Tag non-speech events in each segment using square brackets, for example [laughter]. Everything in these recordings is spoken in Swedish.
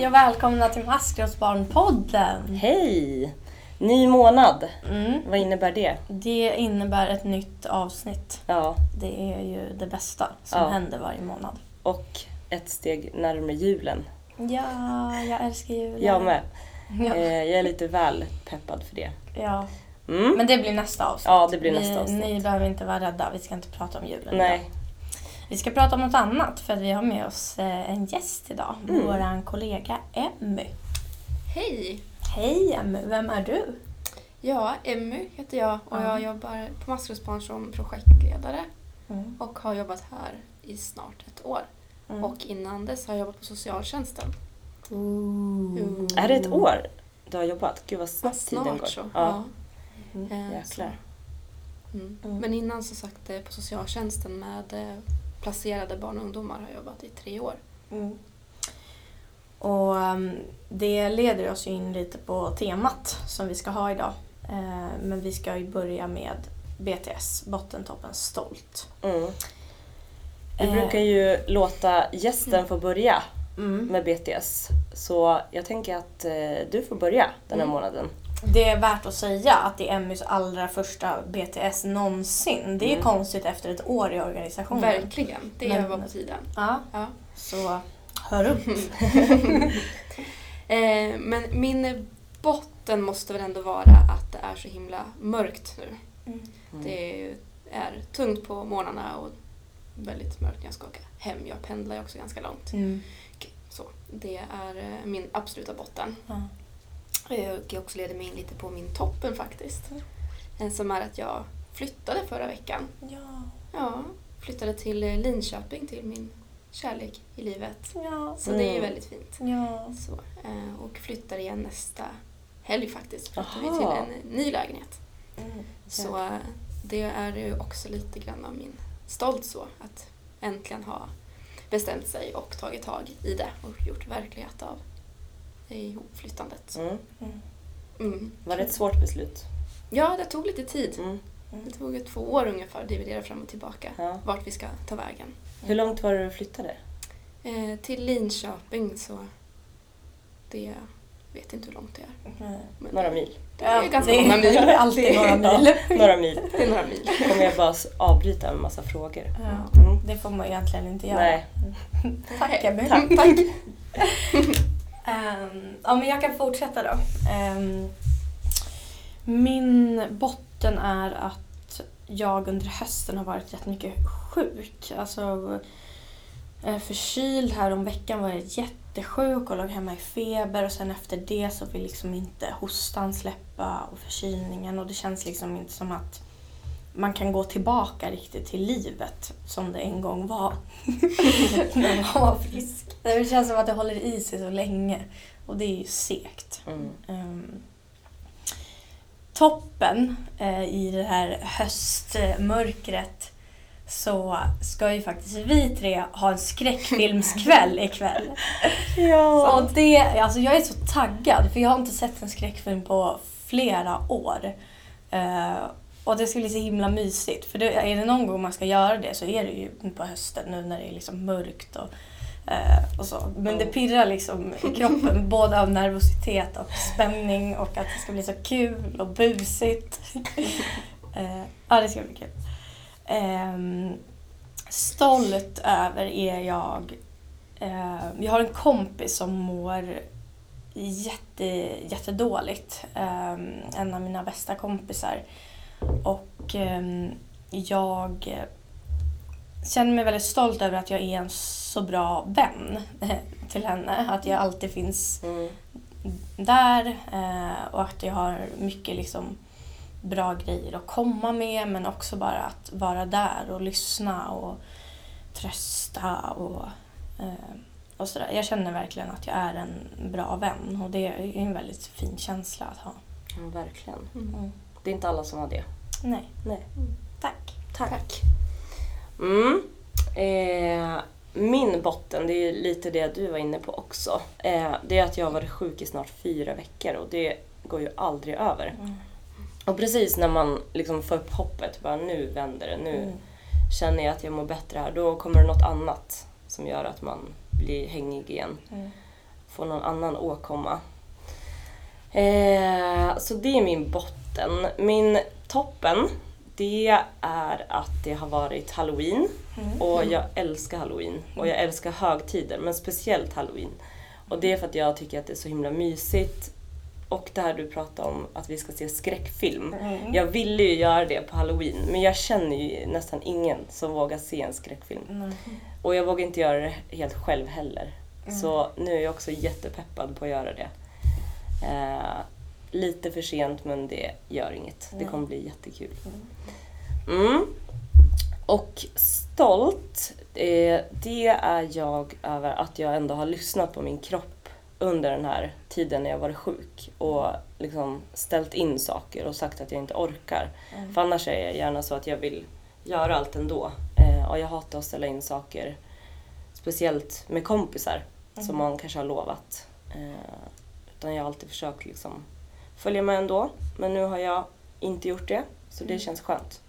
Hej och välkomna till Maskrosbarnpodden! Hej! Ny månad. Mm. Vad innebär det? Det innebär ett nytt avsnitt. Ja, Det är ju det bästa som Ja. händer varje månad. och ett steg närmare julen. Ja, jag älskar julen. Jag med. [laughs] Ja. Eh, jag är lite väl peppad för det. ja. Mm. Men det blir nästa avsnitt. Ja, det blir ni, nästa avsnitt. Ni behöver inte vara rädda, vi ska inte prata om julen Nej. idag. Vi ska prata om något annat för att vi har med oss eh, en gäst idag. Mm. Vår kollega Emmy. Hej! Hej Emmy, vem är du? Ja, Emmy heter jag och Ja. jag jobbar på Maskrosbarn som projektledare Mm. och har jobbat här i snart ett år. Mm. Och innan dess har jag jobbat på socialtjänsten. Ooh. Är det ett år du har jobbat? Gud vad snabbt tiden går. Så. Ja. Mm. Eh, Jäklar. Mm. Mm. Men innan så sagt på socialtjänsten med eh, placerade barn och ungdomar har jobbat i tre år. Mm. Och um, det leder oss in lite på temat som vi ska ha idag. Eh, men vi ska ju börja med BTS, Bottentoppen Stolt. Mm. Vi Eh, brukar ju låta gästen få börja Mm. med BTS. Så jag tänker att eh, du får börja den här Mm. månaden. Det är värt att säga att det är Emmys allra första BTS någonsin. Det är Mm. konstigt efter ett år i organisationen. Verkligen, det Men- var på tiden. Ja, Ja. så hör upp. [laughs] Eh, men min botten måste väl ändå vara att det är så himla mörkt nu. Mm. Mm. Det är tungt på morgnarna och väldigt mörkt när jag ska åka hem. Jag pendlar ju också ganska långt. Mm. Så det är eh, min absoluta botten. Ja. Och jag också leder mig in lite på min toppen faktiskt. En som är att jag flyttade förra veckan. Ja. Ja, flyttade till eh, Linköping till min kärlek i livet. Ja. Så det är ju Mm. väldigt fint. Ja. Så, eh, och flyttar igen nästa helg faktiskt. Flyttar vi Aha. till en ny lägenhet. Mm. Så eh, det är ju också lite grann av min stolt så att äntligen ha bestämt sig och tagit tag i det och gjort verklighet av ihopflyttandet. Mm. Mm. Mm. Var det ett svårt beslut? Ja, det tog lite tid. Mm. Det tog två år ungefär att dividera fram och tillbaka Ja. vart vi ska ta vägen. Hur långt var det du flyttade? Eh, till Linköping så det vet inte hur långt det är. Mm. Men Några mil? Det är ganska det många mil. [laughs] är alltid några [laughs] mil. Ja, några mil. [laughs] Det är några mil. kommer jag bara avbryta med en massa frågor. Ja, Mm. det får man egentligen inte göra. Nej. Tack Emmy. Tack. Tack. Um, ja, men jag kan fortsätta då. Um, min botten är att jag under hösten har varit rätt mycket sjuk. Alltså eh, förkyld här om veckan var jag jättesjuk och låg hemma i feber och sen efter det så vill liksom inte hostan släppa och förkylningen och det känns liksom inte som att man kan gå tillbaka riktigt till livet som det en gång var. [laughs] När man var frisk. Det känns som att det håller i sig så länge och det är ju segt. Mm. Ehm, toppen eh, i det här höstmörkret så ska ju faktiskt vi tre ha en skräckfilmskväll [laughs] ikväll. Ja. Och det, alltså jag är så taggad för jag har inte sett en skräckfilm på flera år. Eh, och det ska bli så himla mysigt. För det, är det någon gång man ska göra det så är det ju på hösten nu när det är liksom mörkt och, eh, och så. Men det pirrar liksom i [laughs] kroppen både av nervositet och spänning och att det ska bli så kul och busigt. [laughs] eh, ja, det ska bli kul. Ehm, stolt över är jag Eh, jag har en kompis som mår jätte, jättedåligt. Eh, en av mina bästa kompisar. Och eh, jag känner mig väldigt stolt över att jag är en så bra vän [laughs] till henne. Att jag alltid finns Mm. där eh, och att jag har mycket liksom bra grejer att komma med men också bara att vara där och lyssna och trösta och, eh, och sådär. Jag känner verkligen att jag är en bra vän och det är en väldigt fin känsla att ha. Ja, verkligen. Mm. Det är inte alla som har det. Nej, Nej. tack. Tack. Mm. Eh, min botten, det är lite det du var inne på också. Eh, det är att jag har varit sjuk i snart fyra veckor och det går ju aldrig över. Mm. Och precis när man liksom får upp hoppet, bara nu vänder det, nu Mm. känner jag att jag mår bättre här, då kommer det något annat som gör att man blir hängig igen. Mm. få någon annan åkomma. Eh, så det är min botten. Min toppen, det är att det har varit halloween. Mm. Och jag älskar halloween. Och jag älskar högtider, men speciellt halloween. Och det är för att jag tycker att det är så himla mysigt. Och det här du pratade om, att vi ska se skräckfilm. Mm. Jag ville ju göra det på halloween, men jag känner ju nästan ingen som vågar se en skräckfilm. Mm. Och jag vågar inte göra det helt själv heller. Mm. Så nu är jag också jättepeppad på att göra det. Eh, lite för sent, men det gör inget. Det Mm. kommer bli jättekul. Mm. Och stolt, eh, det är jag över att jag ändå har lyssnat på min kropp under den här tiden när jag varit sjuk och liksom ställt in saker och sagt att jag inte orkar. Mm. För annars är jag gärna så att jag vill göra allt ändå. Eh, och jag hatar att ställa in saker, speciellt med kompisar som Mm. man kanske har lovat. Eh, utan jag har alltid försökt liksom följa med ändå. Men nu har jag inte gjort det, så det Mm. känns skönt.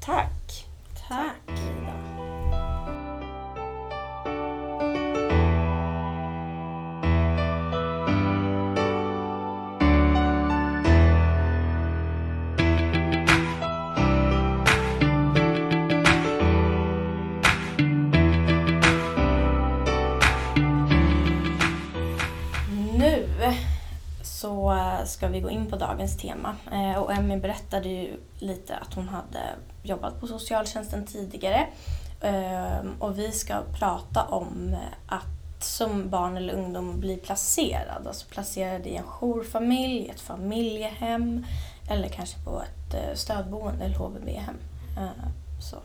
Tack! Tack ska vi gå in på dagens tema. Eh, och Emmy berättade ju lite att hon hade jobbat på socialtjänsten tidigare. Ehm, och vi ska prata om att som barn eller ungdom bli placerad. Alltså placerad i en jourfamilj, ett familjehem eller kanske på ett eh, stödboende eller HVB-hem. Eh, så.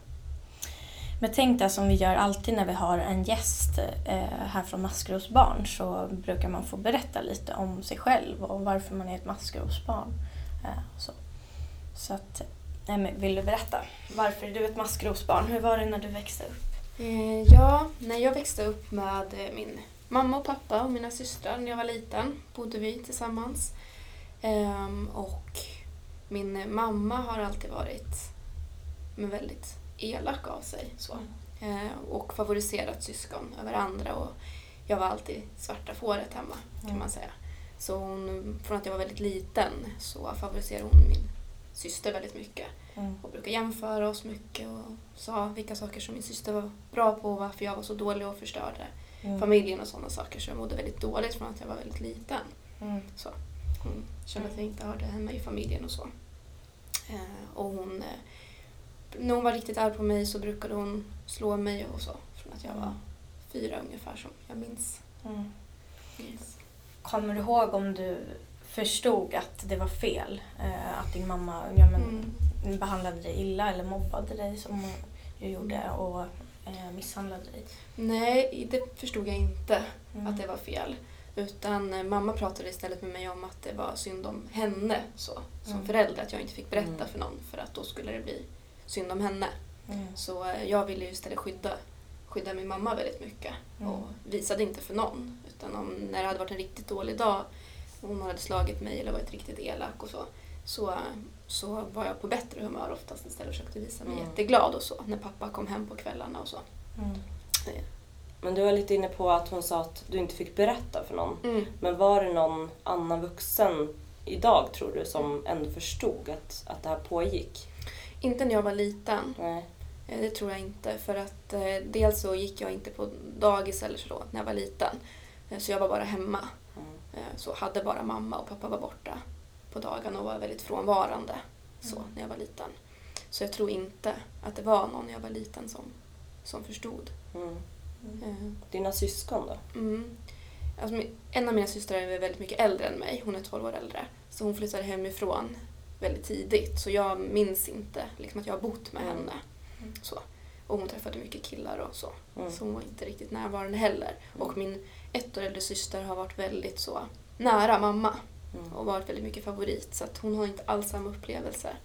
Men tänk det som vi gör alltid när vi har en gäst eh, här från Maskrosbarn så brukar man få berätta lite om sig själv och varför man är ett maskrosbarn. Eh, så. så att, nej, vill du berätta? Varför är du ett maskrosbarn? Hur var det när du växte upp? Eh, ja, när jag växte upp med eh, min mamma och pappa och mina systrar när jag var liten bodde vi tillsammans. Ehm, och min mamma har alltid varit men väldigt elak av sig. Så. Eh, och favoriserat syskon över andra. Och jag var alltid svarta fåret hemma kan Mm. man säga. Så hon, från att jag var väldigt liten så favoriserade hon min syster väldigt mycket Mm. och brukade jämföra oss mycket och sa vilka saker som min syster var bra på och varför jag var så dålig och förstörde Mm. familjen och sådana saker. Så jag mådde väldigt dåligt från att jag var väldigt liten. Mm. Så. Hon kände att jag inte hörde hemma i familjen och så. Eh, och hon, eh, när hon var riktigt arg på mig så brukade hon slå mig och så. Från att jag var fyra ungefär som jag minns. Mm. Yes. Kommer du ihåg om du förstod att det var fel? Eh, att din mamma ja, men, Mm. behandlade dig illa eller mobbade dig som hon ju gjorde och eh, misshandlade dig? Nej, det förstod jag inte. Mm. att det var fel. Utan eh, mamma pratade istället med mig om att det var synd om henne så, som Mm. förälder. Att jag inte fick berätta Mm. för någon för att då skulle det bli synd om henne. Mm. Så eh, jag ville ju istället skydda, skydda min mamma väldigt mycket Mm. och visade inte för någon. Utan om, när det hade varit en riktigt dålig dag och hon hade slagit mig eller varit riktigt elak och så, så, eh, så var jag på bättre humör oftast istället och försökte visa mig Mm. jätteglad och så när pappa kom hem på kvällarna och så. Mm. Men du var lite inne på att hon sa att du inte fick berätta för någon. Mm. Men var det någon annan vuxen idag tror du som ändå förstod att, att det här pågick? Inte när jag var liten. Nej. Eh, Det tror jag inte. För att eh, dels så gick jag inte på dagis eller så då, när jag var liten. Eh, så jag var bara hemma. Mm. Eh, så hade bara mamma och pappa var borta på dagarna och var väldigt frånvarande så, Mm. när jag var liten. Så jag tror inte att det var någon när jag var liten som, som förstod. Mm. Eh, Dina syskon då? Mm. Alltså, en av mina systrar är väldigt mycket äldre än mig. Hon är 12 år äldre. Så hon flyttade hemifrån väldigt tidigt. Så jag minns inte liksom, att jag har bott med Mm. henne. Mm. Så. Och hon träffade mycket killar och så. Mm. Så hon var inte riktigt närvarande heller. Mm. Och min ett år äldre syster har varit väldigt så nära mamma. Mm. Och varit väldigt mycket favorit. Så att hon har inte alls samma upplevelse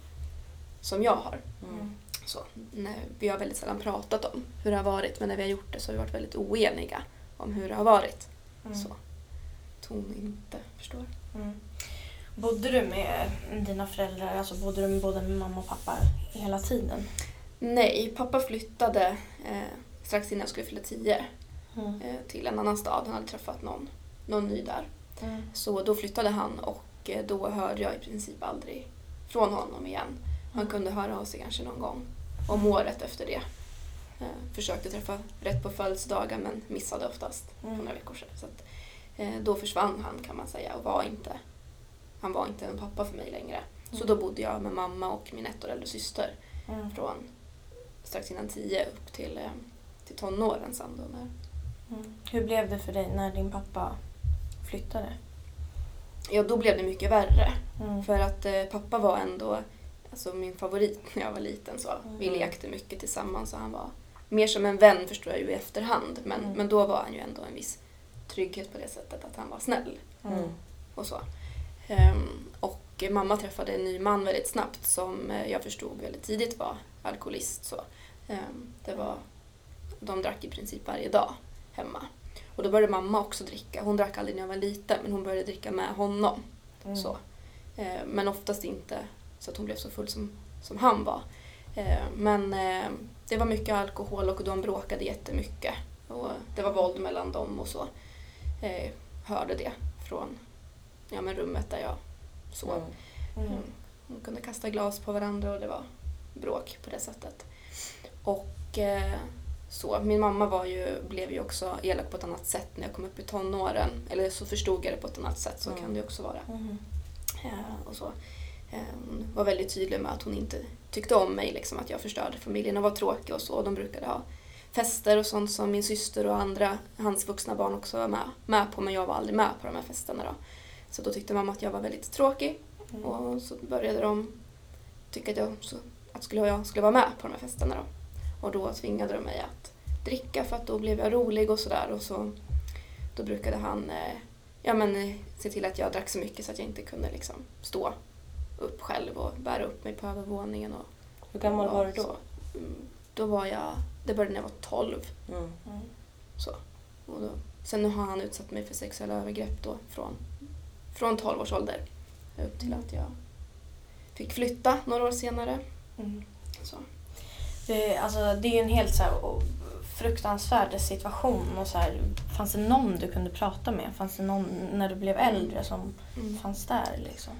som jag har. Mm. Så, när, vi har väldigt sällan pratat om hur det har varit. Men när vi har gjort det så har vi varit väldigt oeniga om hur det har varit. Mm. Så. Att hon inte förstår. Mm. Bodde du med dina föräldrar, alltså bodde du med både med mamma och pappa hela tiden? Nej, pappa flyttade eh, strax innan jag skulle fylla tio Mm. eh, till en annan stad. Han hade träffat någon någon ny där. Så då flyttade han och eh, då hörde jag i princip aldrig från honom igen. Han kunde höra av sig kanske någon gång om året efter det. Eh, försökte träffa rätt på födelsedagar men missade oftast Mm. några veckor sedan. Så att, eh, då försvann han kan man säga och var inte, han var inte en pappa för mig längre. Så då bodde jag med mamma och min ett år äldre syster Mm. från strax innan tio upp till, eh, till tonåren sen då. När, Mm. Hur blev det för dig när din pappa flyttade? ja, då blev det mycket värre. Mm. För att eh, pappa var ändå alltså, min favorit [laughs] när jag var liten. Så. Vi Mm. lekte mycket tillsammans och han var mer som en vän förstår jag ju i efterhand. Men, Mm. men då var han ju ändå en viss trygghet på det sättet att han var snäll Mm. och så. Ehm, och mamma träffade en ny man väldigt snabbt som eh, jag förstod väldigt tidigt var alkoholist. Så. Ehm, det var, de drack i princip varje dag hemma. Och då började mamma också dricka. Hon drack aldrig när jag var liten men hon började dricka med honom. Mm. Så. Eh, men oftast inte så att hon blev så full som, som han var. Men det var mycket alkohol och de bråkade jättemycket. Och det var våld mellan dem och så. Eh, hörde det från ja, men rummet där jag sov. Mm. Mm. De kunde kasta glas på varandra och det var bråk på det sättet. Och eh, så, min mamma var ju, blev ju också elak på ett annat sätt när jag kom upp i tonåren. Eller så förstod jag det på ett annat sätt, så Mm. kan det också vara. Mm. Eh, och så. Eh, hon var väldigt tydlig med att hon inte tyckte om mig, liksom, att jag förstörde familjen och var tråkig och så. Och de brukade ha fester och sånt som min syster och andra, hans vuxna barn också var med, med på, men jag var aldrig med på de här festerna då. Så då tyckte mamma att jag var väldigt tråkig Mm. och så började de tycka att jag, att skulle, jag skulle vara med på de här festerna då. Och då tvingade de mig att dricka för att då blev jag rolig och sådär. Och så, då brukade han eh, ja, men, eh, se till att jag drack så mycket så att jag inte kunde liksom, stå upp själv och bära upp mig på övervåningen. Och, Hur gammal var du då? Mm, då var jag, det började när jag var 12. Mm. Mm. Så. Och då, sen har han utsatt mig för sexuella övergrepp då från, från 12 års ålder upp till att jag fick flytta några år senare. Mm. Så. Det, alltså, det är ju en helt så här, fruktansvärd situation. Och så här, fanns det någon du kunde prata med? Fanns det någon när du blev äldre som Mm. fanns där? Liksom?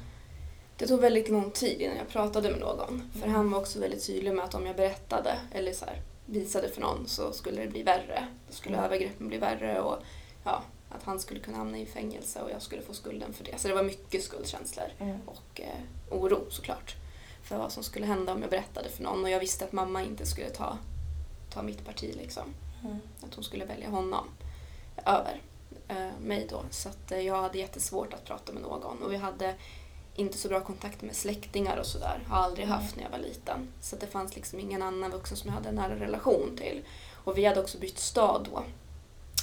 Det tog väldigt lång tid innan jag pratade med någon. För Mm. han var också väldigt tydlig med att om jag berättade eller så här, visade för någon så skulle det bli värre. Då skulle Mm. övergreppen bli värre och ja, att han skulle kunna hamna i fängelse och jag skulle få skulden för det. Så det var mycket skuldkänslor Mm. och eh, oro såklart. För vad som skulle hända om jag berättade för någon. Och jag visste att mamma inte skulle ta, ta mitt parti liksom. Mm. Att hon skulle välja honom över eh, mig då. Så att, eh, jag hade jättesvårt att prata med någon. Och vi hade inte så bra kontakt med släktingar och sådär. Har aldrig Mm. haft när jag var liten. Så det fanns liksom ingen annan vuxen som jag hade en nära relation till. Och vi hade också bytt stad då.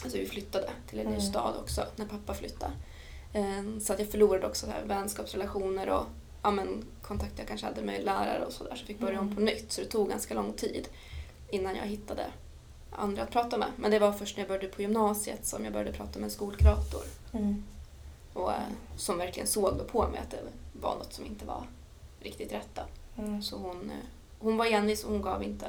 Alltså vi flyttade till en ny Mm. stad också när pappa flyttade. Eh, Så att jag förlorade också så här vänskapsrelationer och ja, men, kontakter jag kanske hade med lärare och sådär. Så jag fick börja om Mm. på nytt. Så det tog ganska lång tid innan jag hittade andra att prata med. Men det var först när jag började på gymnasiet som jag började prata med en skolkurator. Mm. Och, eh, som verkligen såg på mig att det var något som inte var riktigt rätt. Mm. Så hon, eh, hon var envis och hon gav, inte,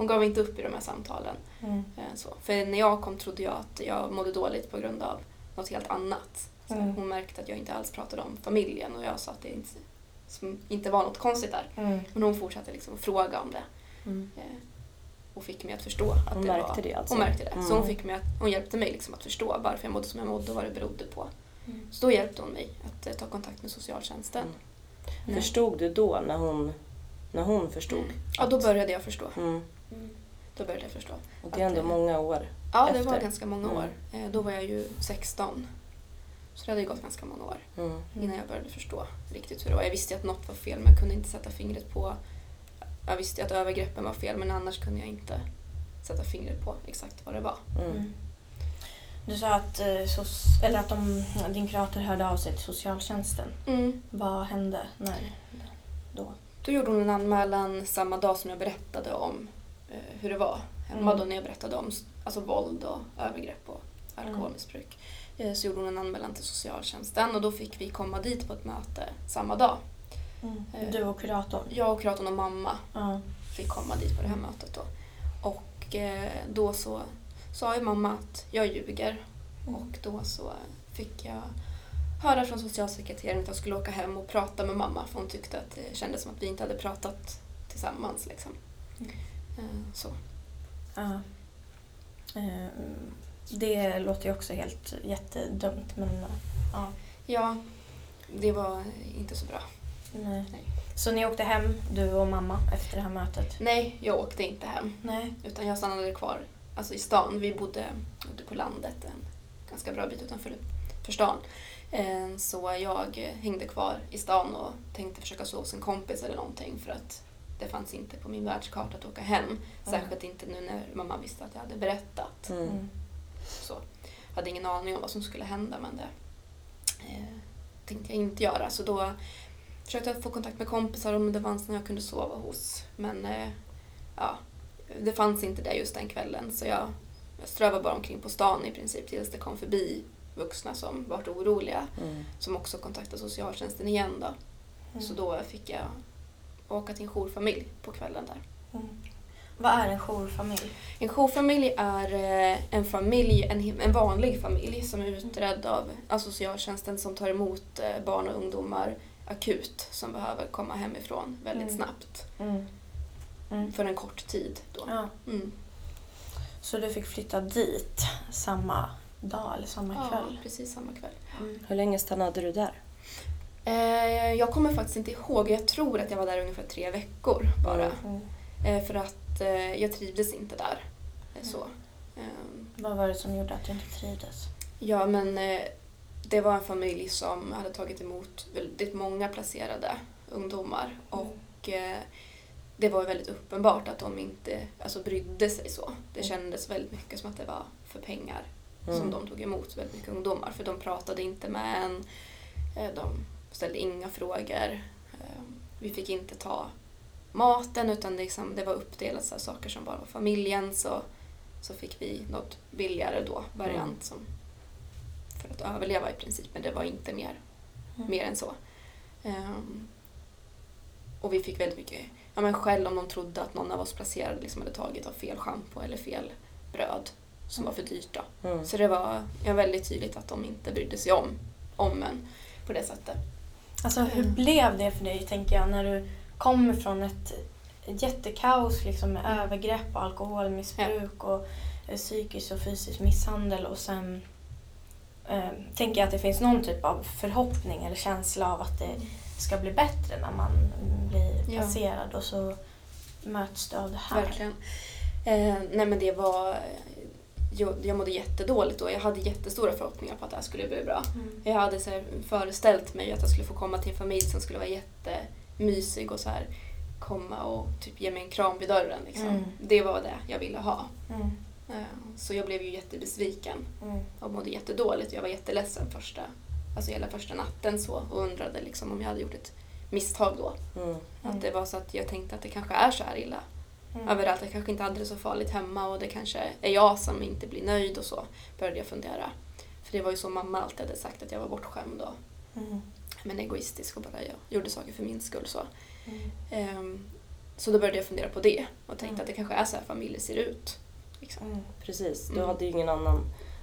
hon gav inte upp i de här samtalen. Mm. Eh, Så. För när jag kom trodde jag att jag mådde dåligt på grund av något helt annat. Så Mm. Hon märkte att jag inte alls pratade om familjen och jag sa att det inte, inte var något konstigt där. Mm. Men hon fortsatte liksom fråga om det. Mm. eh, Och fick mig att förstå att Hon det märkte var... det alltså? Hon märkte det. Så Mm. hon, fick mig att, hon hjälpte mig liksom att förstå varför jag mådde som jag mådde och vad det berodde på. Mm. Så då hjälpte hon mig att eh, ta kontakt med socialtjänsten. Mm. Förstod du då när hon, när hon förstod? Ja, då började jag förstå. Mm. Då började jag förstå. Och det är ändå Att, eh, många år. Ja, det var Efter? ganska många Mm. år. Eh, Då var jag ju 16. Så det hade ju gått ganska många år Mm. innan jag började förstå riktigt hur det var. Jag visste att något var fel men jag kunde inte sätta fingret på... Jag visste att övergreppen var fel men annars kunde jag inte sätta fingret på exakt vad det var. Mm. Mm. Du sa att, eh, eller att de, din kurator hörde av sig till socialtjänsten. Vad hände när då? Då gjorde hon en anmälan samma dag som jag berättade om hur det var hemma Mm. då när jag berättade om alltså, våld och övergrepp och alkoholmissbruk. Eh, så gjorde hon en anmälan till socialtjänsten och då fick vi komma dit på ett möte samma dag. Eh. Du och kuratorn? Jag och kuratorn och mamma Ja. fick komma dit på det här mötet då. Och eh, då så sa ju mamma att jag ljuger och då så fick jag höra från socialsekreteraren att jag skulle åka hem och prata med mamma för hon tyckte att det kändes som att vi inte hade pratat tillsammans. Liksom. Eh, Så. Ja. Eh, Det låter ju också helt jättedumt men ja. Ja, det var inte så bra. Nej. Nej. Så ni åkte hem, du och mamma, efter det här mötet? Nej, jag åkte inte hem. Nej. Utan jag stannade kvar alltså i stan. Vi bodde ute på landet en ganska bra bit utanför för stan. Eh, Så jag hängde kvar i stan och tänkte försöka sova hos en kompis eller någonting för att det fanns inte på min världskarta att åka hem. Särskilt inte nu när mamma visste att jag hade berättat. Mm. Mm. Så jag hade ingen aning om vad som skulle hända men det eh, tänkte jag inte göra. Så då försökte jag få kontakt med kompisar om det fanns någon jag kunde sova hos. Men eh, ja, det fanns inte det just den kvällen så jag, jag strövade bara omkring på stan i princip tills det kom förbi vuxna som vart oroliga. Mm. Som också kontaktade socialtjänsten igen då. Mm. Så då fick jag åka till en jourfamilj på kvällen där. Mm. Vad är en jourfamilj? En jourfamilj är eh, en familj, en, en vanlig familj som är utredd av av socialtjänsten som tar emot eh, barn och ungdomar akut som behöver komma hemifrån väldigt Mm. snabbt Mm. Mm. för en kort tid. Då. Ja. Mm. Så du fick flytta dit samma dag eller samma Ja, kväll? precis samma kväll. Mm. Hur länge stannade du där? Eh, jag kommer faktiskt inte ihåg, jag tror att jag var där ungefär tre veckor bara. Mm. Eh, för att eh, jag trivdes inte där. Eh, så. Ehm, Vad var det som gjorde att du inte trivdes? Ja, men eh, det var en familj som hade tagit emot väldigt många placerade ungdomar och eh, det var väldigt uppenbart att de inte alltså, brydde sig så. Det Mm. kändes väldigt mycket som att det var för pengar Mm. som de tog emot väldigt mycket ungdomar för de pratade inte med en, de ställde inga frågor. Eh, Vi fick inte ta maten utan det, liksom, det var uppdelat så saker som bara var familjen så, så fick vi något billigare då, variant Mm. som för att överleva i princip men det var inte mer, Mm. mer än så. Ehm, och vi fick väldigt mycket ja, men skäll om de trodde att någon av oss placerade liksom hade tagit av fel schampo eller fel bröd som var för dyrt. Då. Mm. Så det var ja, väldigt tydligt att de inte brydde sig om, om en på det sättet. Alltså hur Mm. blev det för dig, tänker jag, när du kommer från ett, jättekaos liksom, med övergrepp och alkoholmissbruk och eh, psykisk och fysisk misshandel och sen eh, tänker jag att det finns någon typ av förhoppning eller känsla av att det ska bli bättre när man mm, blir Ja. placerad och så möts du av det här. Verkligen. Eh, nej men det var... Jag, jag mådde jättedåligt då. Jag hade jättestora förhoppningar på att det här skulle bli bra. Mm. Jag hade så här föreställt mig att jag skulle få komma till en familj som skulle vara jättemysig och så här komma och typ ge mig en kram vid dörren. Liksom. Mm. Det var det jag ville ha. Mm. Eh, Så jag blev ju jättebesviken Mm. och mådde jättedåligt. Jag var jätteledsen första, alltså hela första natten så och undrade liksom om jag hade gjort ett misstag då. Mm. Att det var så att jag tänkte att det kanske är så här illa Mm. överallt. Jag kanske inte hade det så farligt hemma och det kanske är jag som inte blir nöjd och så började jag fundera. För det var ju så mamma alltid hade sagt att jag var bortskämd och Mm. men egoistisk och bara jag gjorde saker för min skull. Så. Mm. Ehm, så då började jag fundera på det och tänkte Mm. att det kanske är så här familjer ser ut. Liksom. Mm. Precis, du Mm. hade ju ingen annan,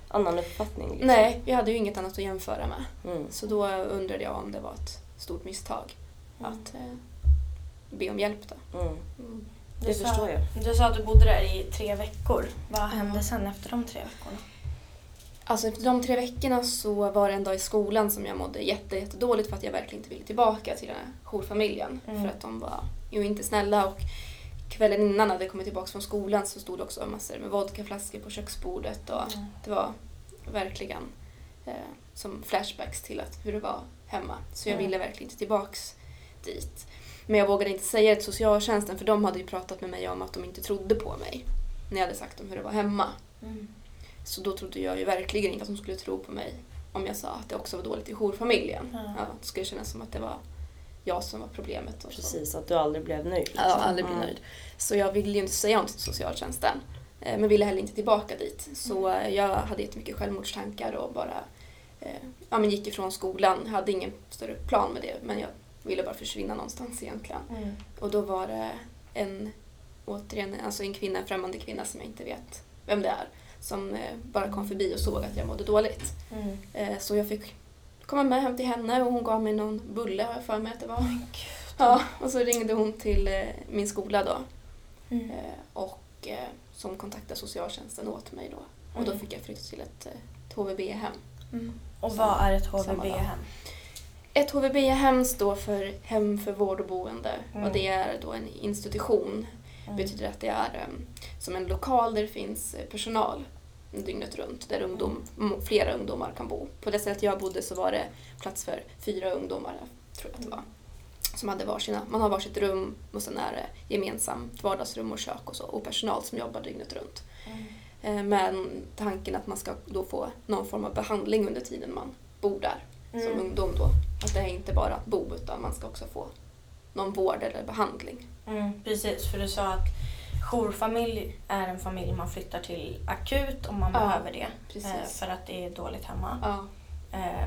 annan uppfattning. Liksom. Nej, jag hade ju inget annat att jämföra med. Mm. Så då undrade jag om det var ett stort misstag Mm. att eh, be om hjälp. Då. Mm. Mm. Det Du förstår sa, jag. Du sa att du bodde där i tre veckor. Vad hände Ja. sen efter de tre veckorna? Alltså efter de tre veckorna så var det en dag i skolan som jag mådde jätte, jättedåligt för att jag verkligen inte ville tillbaka till den här jourfamiljen. Mm. För att de var ju inte snälla och kvällen innan när jag kommit tillbaka från skolan så stod det också massor med vodkaflaskor på köksbordet och Mm. det var verkligen eh, som flashbacks till att, hur det var hemma. Så jag Mm. ville verkligen inte tillbaks dit. Men jag vågade inte säga det till socialtjänsten för de hade ju pratat med mig om att de inte trodde på mig när jag hade sagt om hur det var hemma. Mm. Så då trodde jag ju verkligen inte att de skulle tro på mig om jag sa att det också var dåligt i jourfamiljen. Ja. Ja, det skulle kännas som att det var jag som var problemet. Och så. Precis, att du aldrig blev nöjd. Ja, aldrig bli Mm. nöjd. Så jag ville ju inte säga något till socialtjänsten. eh, Men ville heller inte tillbaka dit. Så eh, jag hade jättemycket självmordstankar och bara eh, ja, men gick ifrån skolan. Jag hade ingen större plan med det men jag ville bara försvinna någonstans egentligen. Mm. Och då var det en, återigen, alltså en kvinna, en främmande kvinna som jag inte vet vem det är, som eh, bara kom förbi och såg att jag mådde dåligt. Mm. Eh, så jag fick komma med hem till henne och hon gav mig någon bulle har jag för mig att det var. Gud. Ja, och så ringde hon till eh, min skola då Mm. och som kontaktade socialtjänsten åt mig då. Och då Mm. fick jag flytta till ett, ett HVB-hem. Och vad är ett. HVB-hem? Ett HVB-hem står för Hem för vård och boende Mm. och det är då en institution. Mm. betyder att det är em, som en lokal där det finns eh, personal dygnet runt där ungdom, m- flera ungdomar kan bo. På det stället jag bodde så var det plats för fyra ungdomar, tror jag att det var. Som hade varsina, man har varsitt rum och sen är det gemensamt vardagsrum och kök och så och personal som jobbar dygnet runt. Mm. Eh, Med tanken att man ska då få någon form av behandling under tiden man bor där som Mm. ungdom då. Att det är inte bara att bo utan man ska också få någon vård eller behandling. Mm, precis, för du sa att jourfamilj är en familj man flyttar till akut om man Ja, behöver det. precis. eh, För att det är dåligt hemma. Ja, Eh,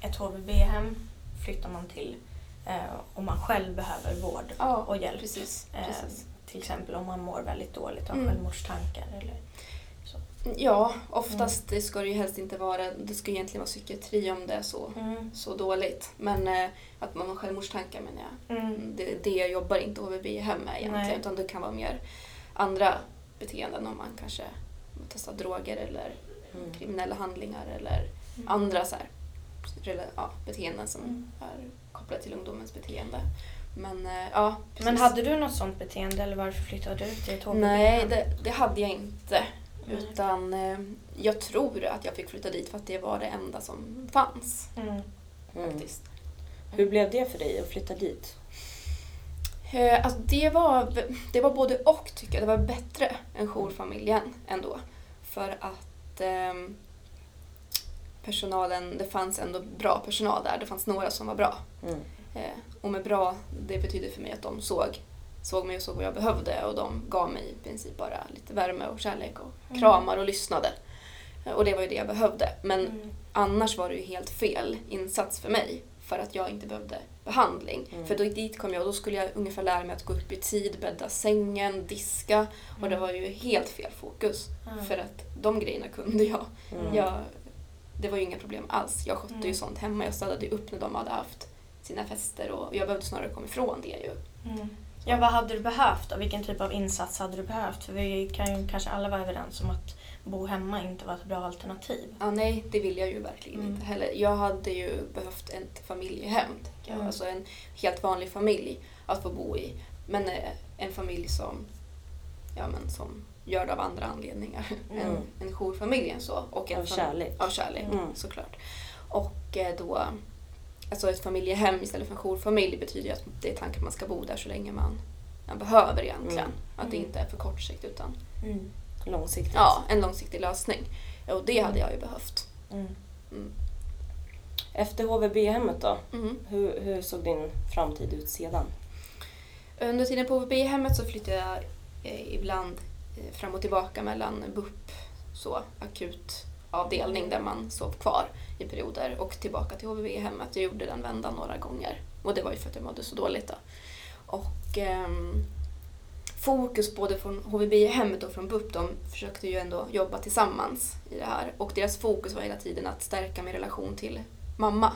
Ett HVB-hem flyttar man till eh, om man själv behöver vård ja och hjälp. precis. Eh, precis. Till exempel om man mår väldigt dåligt av Mm. självmordstankar. Eller. Ja, oftast det ska det ju helst inte vara, det ska egentligen vara psykiatri om det är så, Mm. så dåligt. Men eh, att man har självmordstankar menar jag. Mm. Det, det jobbar inte HVB-hem med egentligen Nej. utan det kan vara mer andra beteenden om man kanske testar droger eller Mm. kriminella handlingar eller Mm. andra så här, ja, beteenden som Mm. är kopplade till ungdomens beteende. Men eh, ja, precis. Men hade du något sånt beteende eller varför flyttade du till ett HVB-hem? Nej, det, det hade jag inte. Nej. Utan eh, jag tror att jag fick flytta dit för att det var det enda som fanns. Mm. Mm. Faktiskt. Hur blev det för dig att flytta dit? Eh, alltså det, var, det var både och tycker jag. Det var bättre än jourfamiljen ändå. För att ehm, personalen, det fanns ändå bra personal där. Det fanns några som var bra. Mm. Eh, och med bra, det betyder för mig att de såg, såg mig och såg vad jag behövde och de gav mig i princip bara lite värme och kärlek och Mm. kramar och lyssnade. Eh, Och det var ju det jag behövde. Men Mm. annars var det ju helt fel insats för mig för att jag inte behövde behandling. Mm. För då, dit kom jag och då skulle jag ungefär lära mig att gå upp i tid, bädda sängen, diska och det var ju helt fel fokus. Mm. För att de grejerna kunde jag. Mm. jag det var ju inga problem alls. Jag skötte ju Mm. sånt hemma. Jag städade upp när de hade haft sina fester och jag behövde snarare komma ifrån det ju. Ja, vad hade du behövt då? Vilken typ av insats hade du behövt? För vi kan ju kanske alla vara överens om att bo hemma inte var ett bra alternativ. Ja, nej, det vill jag ju verkligen Mm. inte heller. Jag hade ju behövt ett familjehem. Mm. Alltså en helt vanlig familj att få bo i. Men eh, en familj som, ja, men som gör det av andra anledningar [laughs] Mm. än, än jourfamiljen. Så. Och en Av kärlek. Av kärlek, Mm. såklart. Och eh, då, alltså ett familjehem istället för en jourfamilj betyder ju att det är tanken att man ska bo där så länge man, man behöver egentligen. Mm. Att det Mm. inte är för kort sikt utan Mm. Långsiktigt. ja, en långsiktig lösning. Och det hade jag ju behövt. Mm. Mm. Efter HVB-hemmet då? Hur, hur såg din framtid ut sedan? Under tiden på HVB-hemmet så flyttade jag eh, ibland eh, fram och tillbaka mellan BUP, så akut avdelning där man sov kvar i perioder och tillbaka till HVB-hemmet. Jag gjorde den vändan några gånger och det var ju för att jag mådde så dåligt då. Och ehm, fokus både från HVB-hemmet och från BUP, de försökte ju ändå jobba tillsammans i det här och deras fokus var hela tiden att stärka min relation till mamma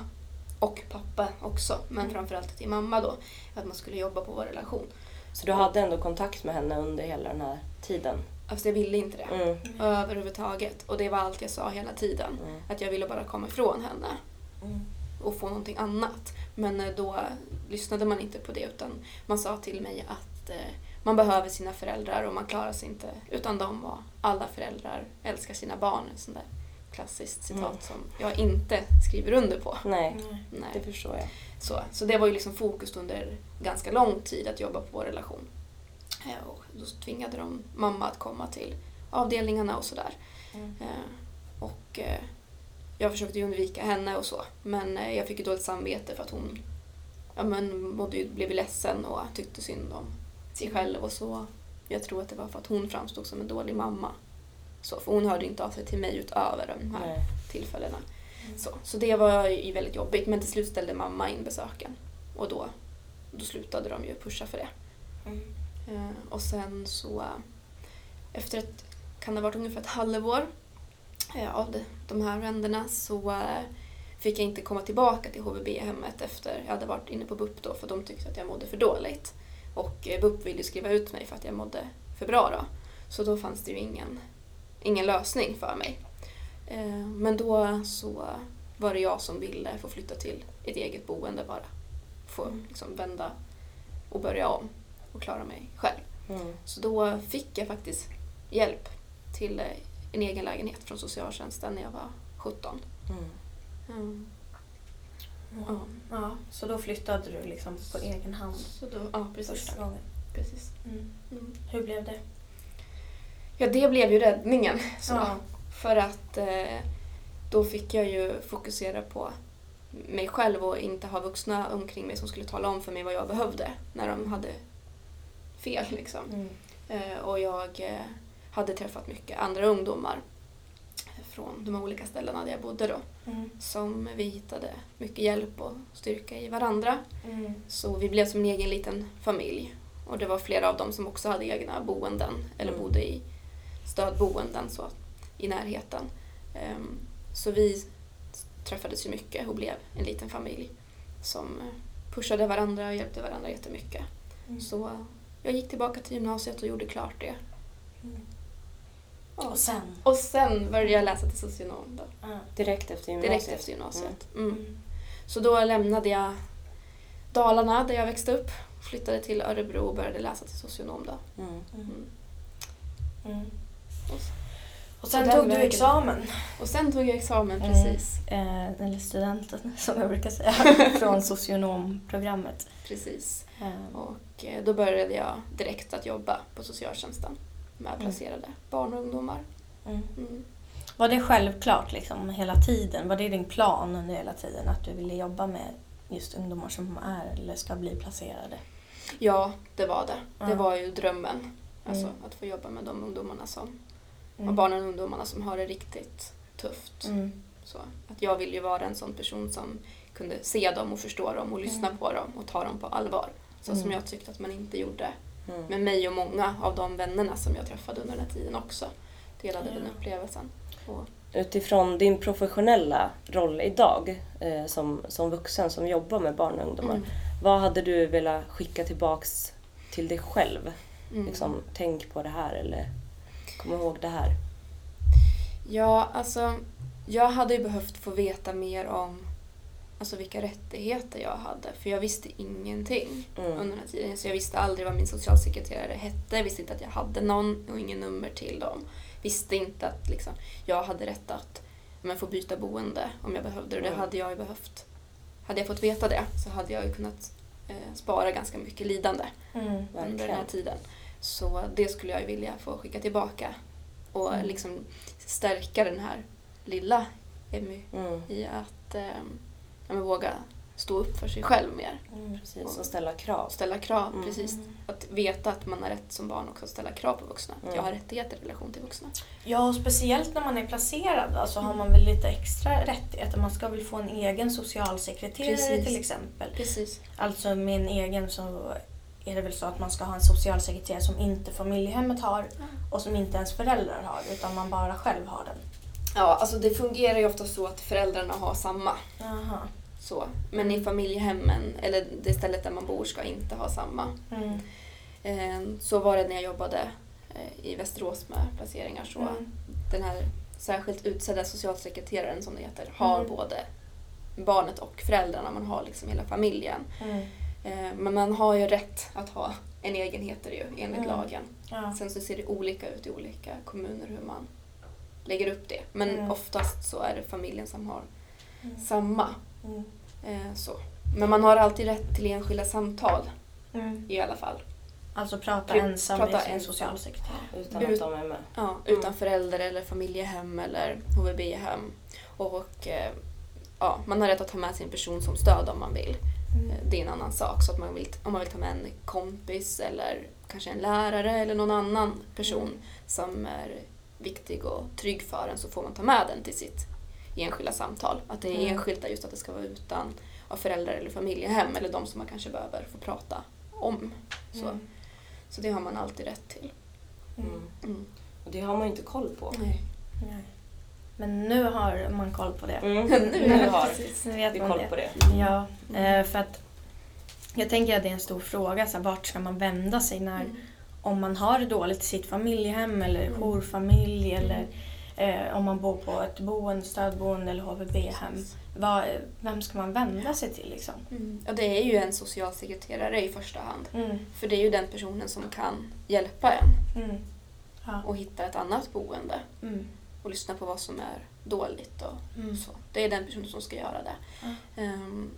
och pappa också, men Mm. framförallt till mamma då, att man skulle jobba på vår relation. Så du hade ändå kontakt med henne under hela den här tiden? Fast jag ville inte det Mm. överhuvudtaget och det var allt jag sa hela tiden. Mm. Att jag ville bara komma ifrån henne Mm. och få någonting annat. Men eh, då lyssnade man inte på det utan man sa till mig att eh, man behöver sina föräldrar och man klarar sig inte utan dem och alla föräldrar älskar sina barn. Ett sånt där klassiskt citat Mm. som jag inte skriver under på. Nej, Nej. det förstår jag. Så, så det var ju liksom fokus under ganska lång tid att jobba på vår relation. Eh, Och då tvingade de mamma att komma till avdelningarna och sådär. Mm. Eh, Och eh, jag försökte undvika henne och så. Men eh, jag fick ju dåligt samvete för att hon ja, men, mådde ju, blev ledsen och tyckte synd om sig själv och så. Jag tror att det var för att hon framstod som en dålig mamma. Så, för hon hörde inte av sig till mig utöver de här Nej. tillfällena. Mm. Så, så det var ju väldigt jobbigt men till slut ställde mamma in besöken. Och då, då slutade de ju pusha för det. Mm. Eh, och sen så efter ett kan det ha varit ungefär ett halvår eh, av de, här ränderna så eh, fick jag inte komma tillbaka till HVB-hemmet efter jag hade varit inne på BUP då för de tyckte att jag mådde för dåligt. Och BUP ville skriva ut mig för att jag mådde för bra då. Så då fanns det ju ingen, ingen lösning för mig. Men då så var det jag som ville få flytta till ett eget boende bara. Få Mm. liksom vända och börja om och klara mig själv. Mm. Så då fick jag faktiskt hjälp till eh, en egen lägenhet från socialtjänsten när jag var 17. Mm. Mm. Ja. ja. Så då flyttade du liksom på egen hand Så då, ja, precis. första gången. precis. Mm. Mm. Hur blev det? Ja, det blev ju räddningen. Så. Ja. För att eh, då fick jag ju fokusera på mig själv och inte ha vuxna omkring mig som skulle tala om för mig vad jag behövde när de hade fel. Liksom. Mm. Eh, och jag eh, hade träffat mycket andra ungdomar från de olika ställena där jag bodde då. Mm. Som vi hittade mycket hjälp och styrka i varandra. Mm. Så vi blev som en egen liten familj. Och det var flera av dem som också hade egna boenden eller Mm. bodde i stödboenden så, i närheten. Ehm, så vi träffades ju mycket och blev en liten familj som eh, pushade varandra och hjälpte varandra jättemycket. Mm. Så jag gick tillbaka till gymnasiet och gjorde klart det. Mm. Och sen? Och sen började jag läsa till socionom då, Ja. Direkt efter gymnasiet? direkt efter gymnasiet. Mm. Mm. Så då lämnade jag Dalarna där jag växte upp, flyttade till Örebro och började läsa till socionom då. Mm. Mm. Mm. Och, Och sen tog du examen. och sen tog jag examen Mm. precis. Eh, eller studenten, [laughs] som jag brukar säga, [laughs] från socionomprogrammet. precis. Eh, Och eh, då började jag direkt att jobba på socialtjänsten med Mm. placerade barn och ungdomar. mm. Mm. Var det självklart liksom hela tiden? Var det din plan under hela tiden att du ville jobba med just ungdomar som är eller ska bli placerade? Ja, det var det. Det var ju drömmen. Alltså Mm. att få jobba med de ungdomarna som, Mm. och barnen och ungdomarna som har det riktigt tufft. Mm. Så, att jag vill ju vara en sån person som kunde se dem och förstå dem och lyssna Mm. på dem och ta dem på allvar. Så Mm. som jag tyckte att man inte gjorde Mm. med mig och många av de vännerna som jag träffade under den här tiden också. Delade Ja. den upplevelsen. Och, Utifrån din professionella roll idag eh, som, som vuxen som jobbar med barn och ungdomar. Mm. Vad hade du velat skicka tillbaks till dig själv? Mm. Liksom, tänk på det här eller kom ihåg det här. Ja, alltså jag hade ju behövt få veta mer om alltså, vilka rättigheter jag hade. För jag visste ingenting Mm. under den här tiden. Så jag visste aldrig vad min socialsekreterare hette. Jag visste inte att jag hade någon och ingen nummer till dem. Visste inte att liksom, jag hade rätt att men, få byta boende om jag behövde det. Det Mm. hade jag ju behövt. Hade jag fått veta det så hade jag ju kunnat eh, spara ganska mycket lidande Mm. under den här tiden. Så det skulle jag ju vilja få skicka tillbaka och Mm. liksom stärka den här lilla Emmy Mm. i att eh, ja, men våga stå upp för sig själv mer Mm. Precis, och ställa krav. ställa krav. Mm. Precis. Att veta att man har rätt som barn också att ställa krav på vuxna. Att Mm. jag har rättigheter i relation till vuxna. Ja, och speciellt när man är placerad då, så har man väl lite extra rättigheter. Man ska väl få en egen socialsekreterare Precis. till exempel. Precis. Alltså en egen så är det väl så att man ska ha en socialsekreterare som inte familjehemmet har och som inte ens föräldrar har utan man bara själv har den. Ja, alltså det fungerar ju ofta så att föräldrarna har samma. Jaha. Så. Men i familjehemmen, eller det stället där man bor, ska inte ha samma. Mm. Eh, Så var det när jag jobbade eh, i Västerås med placeringar. Så Mm. den här särskilt utsedda socialsekreteraren som det heter har Mm. både barnet och föräldrarna. Man har liksom hela familjen. Mm. Eh, Men man har ju rätt att ha en egen heter det ju enligt Mm. lagen. Ja. Sen så ser det olika ut i olika kommuner hur man lägger upp det. Men Mm. oftast så är det familjen som har Mm. samma. Mm. Eh, Så. Men man har alltid rätt till enskilda samtal Mm. i alla fall. Alltså prata Pri- ensam prata med sin ensam. socialsekreterare. Utan Ut- att de är med. Ja, Mm. utan förälder eller familjehem eller HVB-hem. Och eh, ja, man har rätt att ta med sig en person som stöd om man vill. Mm. Eh, Det är en annan sak. Så att man vill, om man vill ta med en kompis eller kanske en lärare eller någon annan person Mm. som är viktig och trygg för en så får man ta med den till sitt enskilda samtal. Att det är Mm. enskilt just att det ska vara utan av föräldrar eller familjehem eller de som man kanske behöver få prata om. Så, Mm. så det har man alltid rätt till. Mm. Mm. Och det har man ju inte koll på. Nej. Nej. Men nu har man koll på det. Mm. Nu [laughs] Nu har precis. Nu vet vi man koll det. på det. Ja, eh, för att jag tänker att det är en stor fråga. Så här, vart ska man vända sig när, Mm. om man har det dåligt i sitt familjehem eller Mm. jourfamilj eller eh, om man bor på ett boende, stödboende eller HVB-hem. Vem ska man vända sig till liksom? Mm. Och det är ju en socialsekreterare i första hand. Mm. För det är ju den personen som kan hjälpa en Mm. Ja. och hitta ett annat boende Mm. och lyssna på vad som är dåligt och Mm. så. Det är den personen som ska göra det. Ehm,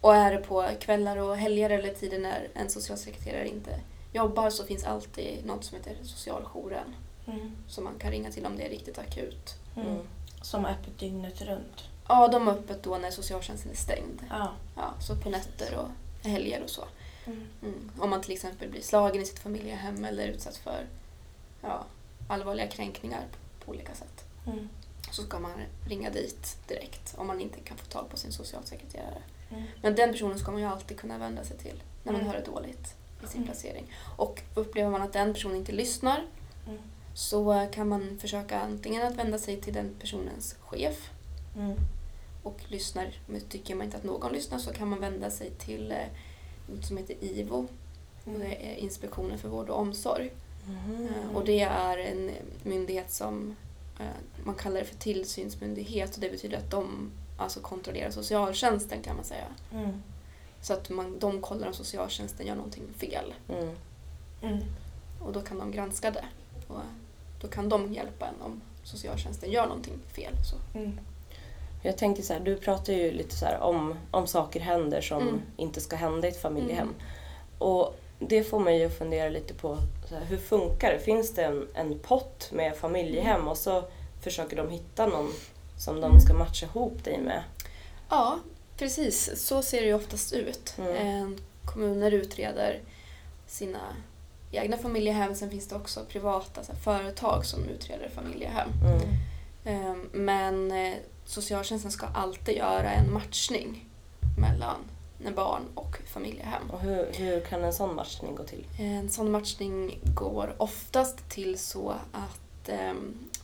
och är det på kvällar och helger eller tider när en socialsekreterare inte jobbar så finns alltid något som heter socialjouren Mm. som man kan ringa till om det är riktigt akut. Mm. Mm. Som är öppet dygnet runt. Ja, de är öppet då när socialtjänsten är stängd. Ja. Ja, så på nätter och helger och så. Mm. Mm. Om man till exempel blir slagen i sitt familjehem eller utsatt för ja, allvarliga kränkningar på, olika sätt. Så ska man ringa dit direkt om man inte kan få tag på sin socialsekreterare. Mm. Men den personen ska man ju alltid kunna vända sig till när man Mm. har det dåligt i sin Mm. placering. Och upplever man att den personen inte lyssnar. Så kan man försöka antingen att vända sig till den personens chef Mm. och lyssnar, men tycker man inte att någon lyssnar så kan man vända sig till eh, något som heter IVO. Och det är Inspektionen för vård och omsorg. Eh, Och det är en myndighet som eh, man kallar det för tillsynsmyndighet och det betyder att de alltså kontrollerar socialtjänsten kan man säga. Mm. Så att man, de kollar om socialtjänsten gör någonting fel Mm. Mm. och då kan de granska det. Och då kan de hjälpa en om socialtjänsten gör någonting fel. Så. Mm. Jag tänker så här, du pratar ju lite så om, om saker händer som Mm. inte ska hända i ett familjehem. Mm. Och det får mig att fundera lite på så här, hur funkar det? Finns det en, en pott med familjehem och så försöker de hitta någon som de ska matcha ihop dig med? Ja, precis. Så ser det ju oftast ut. Mm. Eh, Kommuner utreder sina egna familjehem. Sen finns det också privata här, företag som utreder familjehem. Mm. Eh, Men eh, socialtjänsten ska alltid göra en matchning mellan barn och familjehem. Och hur, hur kan en sån matchning gå till? En sån matchning går oftast till så att eh,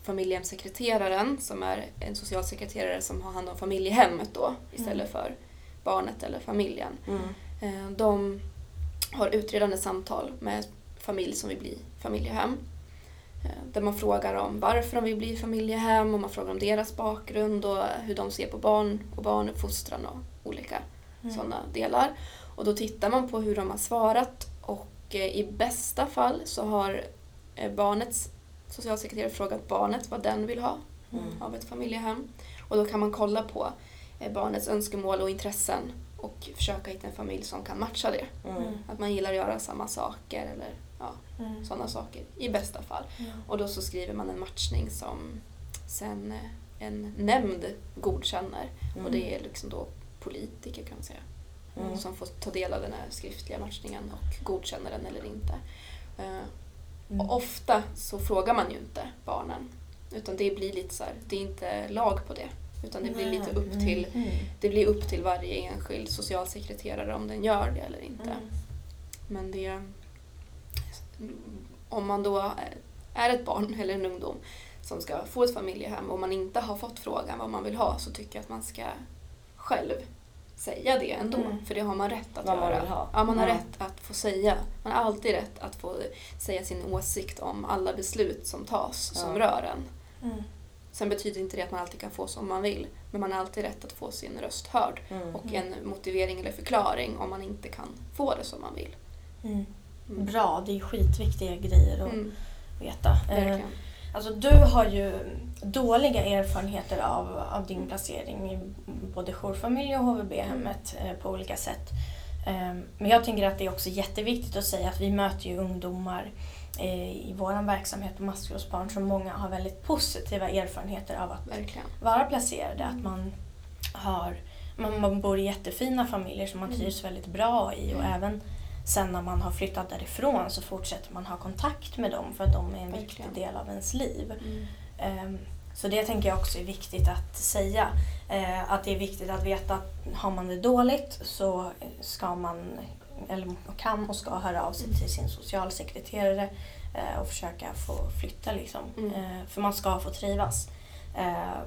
familjehemssekreteraren, som är en socialsekreterare som har hand om familjehemmet då, istället för barnet eller familjen, Mm. eh, de har utredande samtal med familj som vill bli familjehem. Eh, Där man frågar om varför de vill bli familjehem och man frågar om deras bakgrund och hur de ser på barn och barnuppfostran och olika Mm. sådana delar. Och då tittar man på hur de har svarat och eh, i bästa fall så har eh, barnets socialsekreterare frågat barnet vad den vill ha Mm. av ett familjehem. Och då kan man kolla på barnets önskemål och intressen och försöka hitta en familj som kan matcha det. Mm. Att man gillar att göra samma saker eller ja, Mm. sådana saker i bästa fall. Och då så skriver man en matchning som sen en nämnd godkänner. Mm. Och det är liksom då politiker kan man säga. Mm. Som får ta del av den här skriftliga matchningen och godkänner den eller inte. Eh, Mm. och ofta så frågar man ju inte barnen. Utan det blir lite så här, det är inte lag på det. Utan det blir lite upp till, Mm. det blir upp till varje enskild socialsekreterare om den gör det eller inte. Mm. Men det... Om man då är ett barn eller en ungdom som ska få ett familjehem och man inte har fått frågan vad man vill ha så tycker jag att man ska själv säga det ändå. Mm. För det har man rätt att Vad man göra. vill ha. Ja, man har Ja. rätt att få säga. Man har alltid rätt att få säga sin åsikt om alla beslut som tas som Ja. rör en. Mm. Sen betyder inte det att man alltid kan få som man vill. Men man har alltid rätt att få sin röst hörd. Mm. Och en motivering eller förklaring om man inte kan få det som man vill. Mm. Mm. Bra, det är skitviktiga grejer att Mm, veta. Eh, verkligen. Alltså du har ju dåliga erfarenheter av, av din placering i både jourfamilj och HVB-hemmet eh, på olika sätt. Eh, men jag tänker att det är också jätteviktigt att säga att vi möter ju ungdomar i vår verksamhet på maskrosbarn som många har väldigt positiva erfarenheter av att Verkligen. vara placerade. Att man, har, man, man bor i jättefina familjer som man Mm. trivs väldigt bra i och Mm. även sen när man har flyttat därifrån så fortsätter man ha kontakt med dem för att de är en viktig Verkligen. del av ens liv. Mm. Ehm, Så det tänker jag också är viktigt att säga. Eh, Att det är viktigt att veta att har man det dåligt så ska man, eller kan och ska höra av sig till sin socialsekreterare eh, och försöka få flytta liksom. Mm. Eh, för man ska få trivas.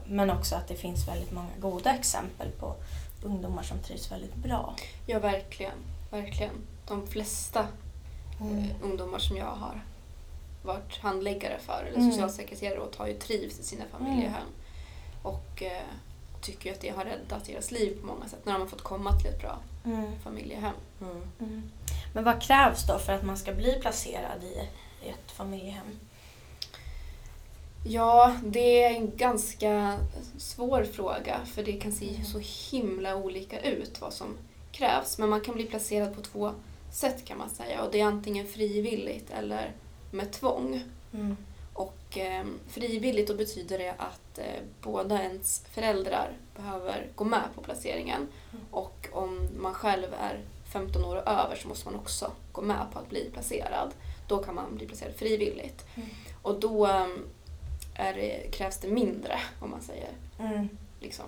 Men också att det finns väldigt många goda exempel på ungdomar som trivs väldigt bra. Ja, verkligen. Verkligen. De flesta Mm. eh, ungdomar som jag har varit handläggare för eller Mm. socialsekreterare åt har ju trivs i sina familjehem. Och eh, tycker ju att det har räddat deras liv på många sätt när de har fått komma till ett bra Mm. familjehem. Mm. Mm. Men vad krävs då för att man ska bli placerad i, i ett familjehem? Ja, det är en ganska svår fråga för det kan se Mm. så himla olika ut vad som krävs. Men man kan bli placerad på två sätt kan man säga och det är antingen frivilligt eller med tvång. Mm. Och eh, frivilligt då betyder det att eh, båda ens föräldrar behöver gå med på placeringen. Mm. Och om man själv är 15 år och över så måste man också gå med på att bli placerad. Då kan man bli placerad frivilligt. Mm. Och då eh, är det, krävs det mindre, om man säger, Mm. liksom,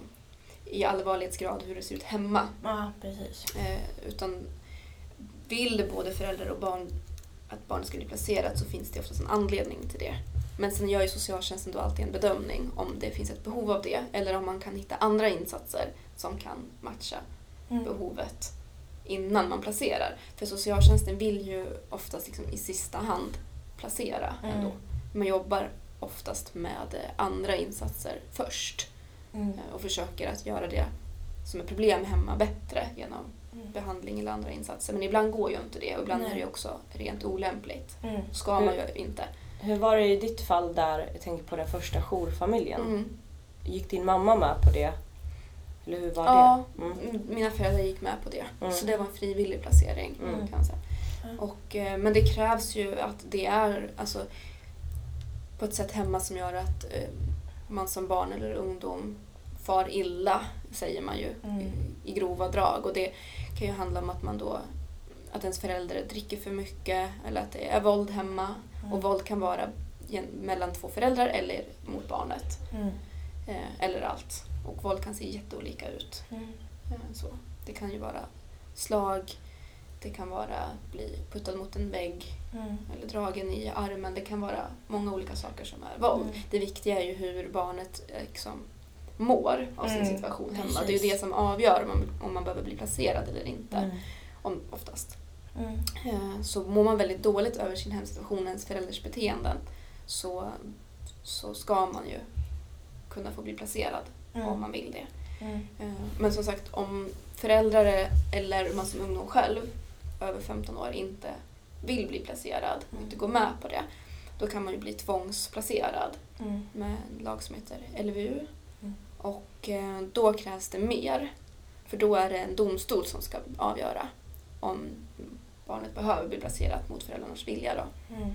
i allvarlighetsgrad hur det ser ut hemma. Ja, precis. Eh, utan vill både föräldrar och barn att barnet ska bli placerat så finns det oftast en anledning till det. Men sen gör ju socialtjänsten då alltid en bedömning om det finns ett behov av det eller om man kan hitta andra insatser som kan matcha Mm. behovet innan man placerar. För socialtjänsten vill ju oftast liksom i sista hand placera Mm. ändå. Man jobbar oftast med andra insatser först Mm. eh, och försöker att göra det som är problem hemma bättre genom. Behandling eller andra insatser. Men ibland går ju inte det och ibland Nej. är det också rent olämpligt. Mm. ska man ju inte. Hur var det i ditt fall där, jag tänker på den första jourfamiljen? Mm. Gick din mamma med på det? Eller hur var Ja, det? Mm. mina föräldrar gick med på det. Mm. Så det var en frivillig placering Mm. kan säga. Mm. Och, eh, men det krävs ju att det är alltså, på ett sätt hemma som gör att eh, man som barn eller ungdom far illa, säger man ju Mm. i, i grova drag. Och det kan ju handla om att man då att ens förälder dricker för mycket eller att det är våld hemma. Mm. Och våld kan vara mellan två föräldrar eller mot barnet. Mm. Eh, eller allt. Och våld kan se jätteolika ut. Mm. Eh, så. Det kan ju vara slag, det kan vara bli puttad mot en vägg Mm. eller dragen i armen. Det kan vara många olika saker som är våld. Mm. Det viktiga är ju hur barnet eh, liksom mår av sin Mm, situation hemma. precis. Det är ju det som avgör om man, om man behöver bli placerad eller inte. Mm. Om, oftast. Mm. Eh, Så mår man väldigt dåligt över sin hemsituation, ens förälders beteenden, så, så ska man ju kunna få bli placerad Mm. om man vill det. Mm. Eh, Men som sagt, om föräldrar eller man som ungdom själv, över 15 år, inte vill bli placerad och Mm. inte går med på det, då kan man ju bli tvångsplacerad Mm. med en lag som heter LVU. Och eh, då krävs det mer. För då är det en domstol som ska avgöra om barnet behöver bli placerat mot föräldrarnas vilja. Då. Mm.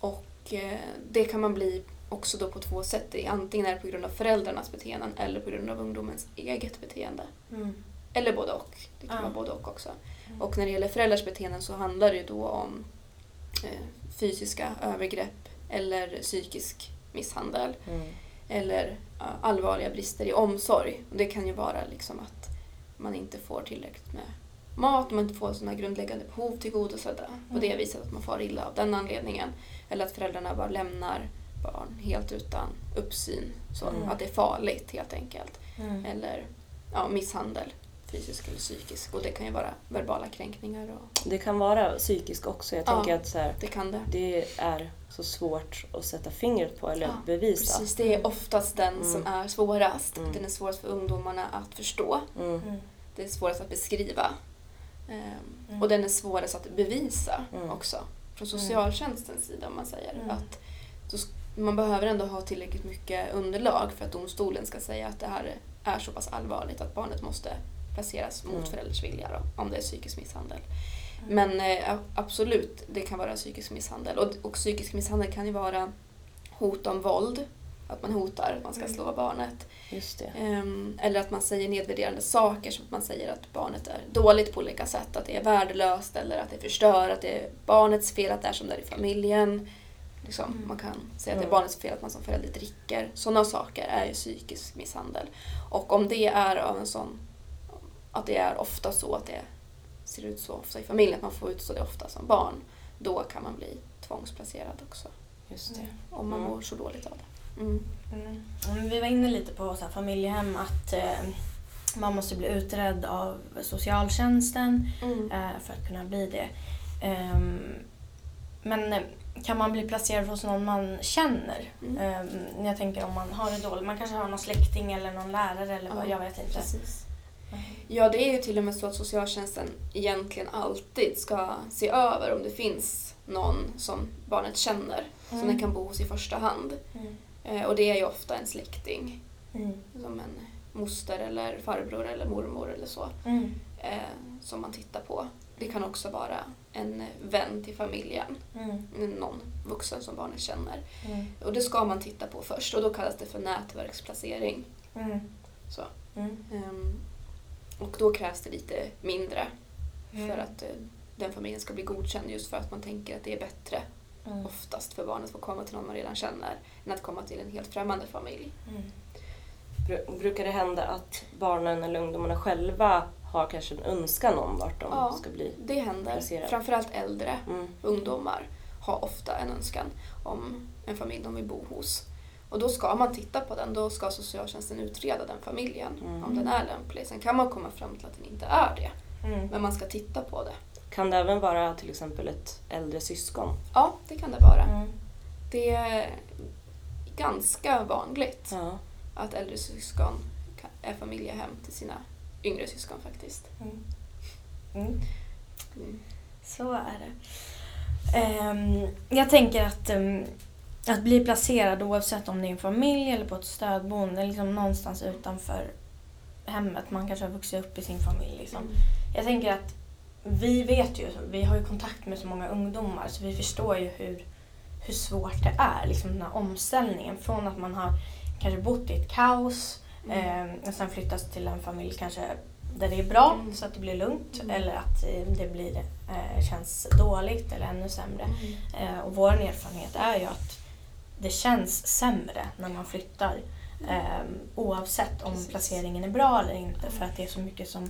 Och eh, det kan man bli också då på två sätt. Antingen är det på grund av föräldrarnas beteenden eller på grund av ungdomens eget beteende. Mm. Eller både och. Det kan Ja. vara både och också. Mm. Och när det gäller föräldrars beteenden så handlar det då om eh, fysiska övergrepp eller psykisk misshandel Mm. Eller allvarliga brister i omsorg. Och det kan ju vara liksom att man inte får tillräckligt med mat, man inte får sina grundläggande behov tillgodosedda på det Mm. viset att man far illa av den anledningen. Eller att föräldrarna bara lämnar barn helt utan uppsyn. Så Mm. att det är farligt helt enkelt. Mm. Eller ja, misshandel, fysisk eller psykisk. Och det kan ju vara verbala kränkningar och Det kan vara psykisk också. Jag Ja. tänker att så här, det kan det. det är så svårt att sätta fingret på eller Ja, bevisa. Precis, det är oftast den Mm. som är svårast. Mm. Den är svårast för ungdomarna att förstå. Mm. Mm. Det är svårast att beskriva. Ehm, Mm. Och den är svårast att bevisa Mm. också. Från socialtjänstens sida om man säger. Mm. att Man behöver ändå ha tillräckligt mycket underlag för att domstolen ska säga att det här är så pass allvarligt att barnet måste placeras mot Mm. förälders vilja då, om det är psykisk misshandel. Mm. Men eh, absolut, det kan vara psykisk misshandel. Och, och psykisk misshandel kan ju vara hot om våld. Att man hotar att man ska Mm. slå barnet. Ehm, eller att man säger nedvärderande saker som att man säger att barnet är dåligt på olika sätt. Att det är värdelöst eller att det förstör, att det är barnets fel att det är som det är i familjen. Liksom, Mm. Man kan säga att det är barnets fel att man som förälder dricker. Sådana saker är ju psykisk misshandel. Och om det är av en sån... Att det är ofta så att det ser ut så ofta i familjen, att man får utstå det ofta som barn. Då kan man bli tvångsplacerad också. Just det. Om man Mm. mår så dåligt av det. Mm. Mm. Men Vi var inne lite på så här, familjehem att eh, man måste bli utredd av socialtjänsten Mm. eh, för att kunna bli det. Ehm, men eh, kan man bli placerad hos någon man känner? Mm. Ehm, jag tänker om man har det dåligt. Man kanske har någon släkting eller någon lärare eller vad, Ja, jag vet inte. Precis. Ja, det är ju till och med så att socialtjänsten egentligen alltid ska se över om det finns någon som barnet känner som Mm. den kan bo hos i första hand. Mm. Eh, och det är ju ofta en släkting, Mm. som en moster eller farbror eller mormor eller så, Mm. eh, som man tittar på. Det kan också vara en vän till familjen, Mm. någon vuxen som barnet känner. Mm. Och det ska man titta på först och då kallas det för nätverksplacering. Så. Mm. Och då krävs det lite mindre Mm. för att eh, den familjen ska bli godkänd just för att man tänker att det är bättre Mm. oftast för barnet att få komma till någon man redan känner än att komma till en helt främmande familj. Mm. Bru- Brukar det hända att barnen eller ungdomarna själva har kanske en önskan om vart de Ja. ska bli? Det händer. Placerad. Framförallt äldre Mm. ungdomar har ofta en önskan om en familj de vill bo hos. Och då ska man titta på den. Då ska socialtjänsten utreda den familjen Mm. om den är lämplig. Sen kan man komma fram till att den inte är det. Mm. Men man ska titta på det. Kan det även vara till exempel ett äldre syskon? Ja, det kan det vara. Mm. Det är ganska vanligt Ja. att äldre syskon är familjehem till sina yngre syskon faktiskt. Mm. Mm. Mm. Så är det. Ehm, jag tänker att, ehm, att bli placerad oavsett om det är en familj eller på ett stödboende, liksom någonstans utanför hemmet. Man kanske har vuxit upp i sin familj. Liksom. Jag tänker att vi vet ju, vi har ju kontakt med så många ungdomar så vi förstår ju hur, hur svårt det är. Liksom den här omställningen från att man har kanske bott i ett kaos Mm. eh, och sen flyttas till en familj kanske där det är bra Mm. så att det blir lugnt Mm. eller att eh, det blir, eh, känns dåligt eller ännu sämre. Mm. Eh, och vår erfarenhet är ju att det känns sämre när man flyttar eh, oavsett om Precis. placeringen är bra eller inte för att det är så mycket som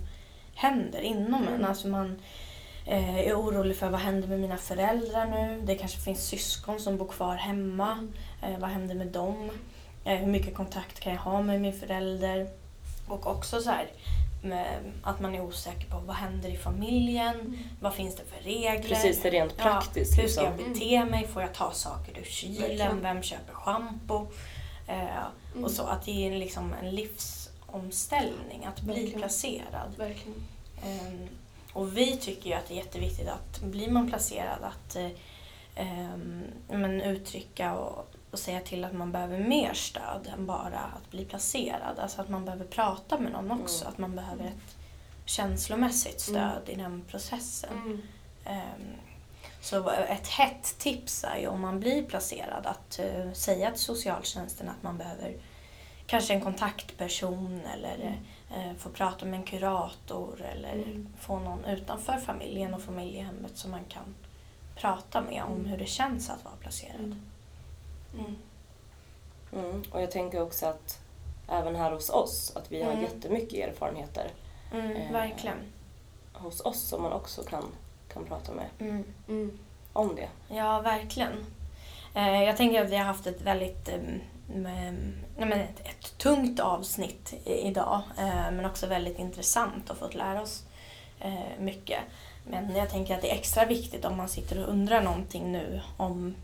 händer inom en. Mm. Alltså man eh, är orolig för vad händer med mina föräldrar nu? Det kanske finns syskon som bor kvar hemma. Mm. Eh, vad händer med dem? Eh, hur mycket kontakt kan jag ha med min förälder? Och också så här, att man är osäker på vad händer i familjen? Mm. Vad finns det för regler? Precis, det är rent Ja, praktiskt. hur ska jag liksom. bete mig? Får jag ta saker ur kylen? Verkligen. Vem köper schampo? Eh, Mm. och så, att det är liksom en livsomställning att bli Verkligen. placerad. Verkligen. Ehm, och vi tycker ju att det är jätteviktigt att blir man placerad att eh, ehm, men uttrycka och, och säga till att man behöver mer stöd än bara att bli placerad. Alltså att man behöver prata med någon också. Mm. Att man behöver ett känslomässigt stöd i den processen. Mm. Ehm, Så ett hett tips är ju om man blir placerad att eh, säga till socialtjänsten att man behöver kanske en kontaktperson eller eh, få prata med en kurator eller Mm. få någon utanför familjen och familjehemmet som man kan prata med om Mm. hur det känns att vara placerad. Mm. Mm. Och jag tänker också att även här hos oss, att vi har Mm. jättemycket erfarenheter Mm, Eh, verkligen. hos oss som man också kan, kan prata med Mm. Mm. om det. Ja, verkligen. Eh, jag tänker att vi har haft ett väldigt em, em, nej, men ett, ett tungt avsnitt i, idag, eh, men också väldigt intressant och fått lära oss eh, mycket. Men jag tänker att det är extra viktigt om man sitter och undrar någonting nu om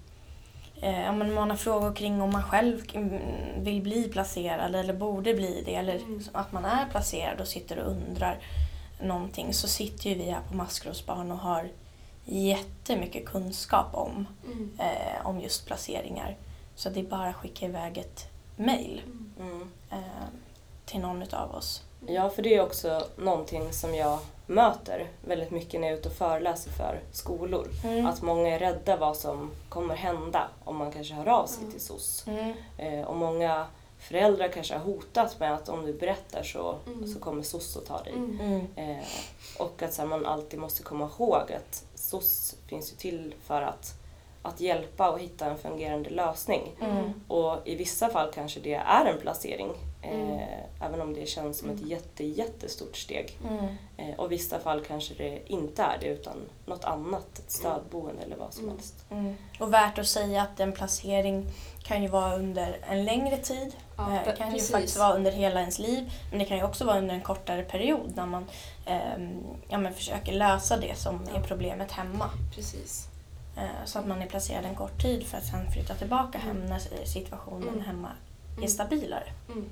eh, om man har frågor kring om man själv mm, vill bli placerad eller borde bli det eller Mm. att man är placerad och sitter och undrar någonting så sitter ju vi här på Maskrosbarn och har jättemycket kunskap om, Mm. eh, om just placeringar. Så det är bara att skicka iväg ett mejl Mm. eh, till någon utav oss. Ja, för det är också någonting som jag möter väldigt mycket när jag är ute och föreläser för skolor. Mm. Att många är rädda vad som kommer hända om man kanske hör av sig Mm. till SOS. Mm. Eh, och många föräldrar kanske har hotat med att om du berättar så, Mm. så kommer SOS att ta dig. Mm. Mm. Eh, och att så här, man alltid måste komma ihåg att SOS finns ju till för att, att hjälpa och hitta en fungerande lösning. Mm. Och i vissa fall kanske det är en placering. Mm. Eh, även om det känns som ett jätte, jättestort steg. Mm. Eh, och i vissa fall kanske det inte är det utan något annat, ett stödboende eller vad som Mm. helst. Mm. Och värt att säga att en placering kan ju vara under en längre tid. Ja, Eh, Det pe- kan precis. ju faktiskt vara under hela ens liv. Men det kan ju också vara under en kortare period när man ehm, ja, men försöker lösa det som är Ja. problemet hemma. Precis. Eh, så att man är placerad en kort tid för att sen flytta tillbaka hem när situationen Mm. hemma är Mm. stabilare. Mm.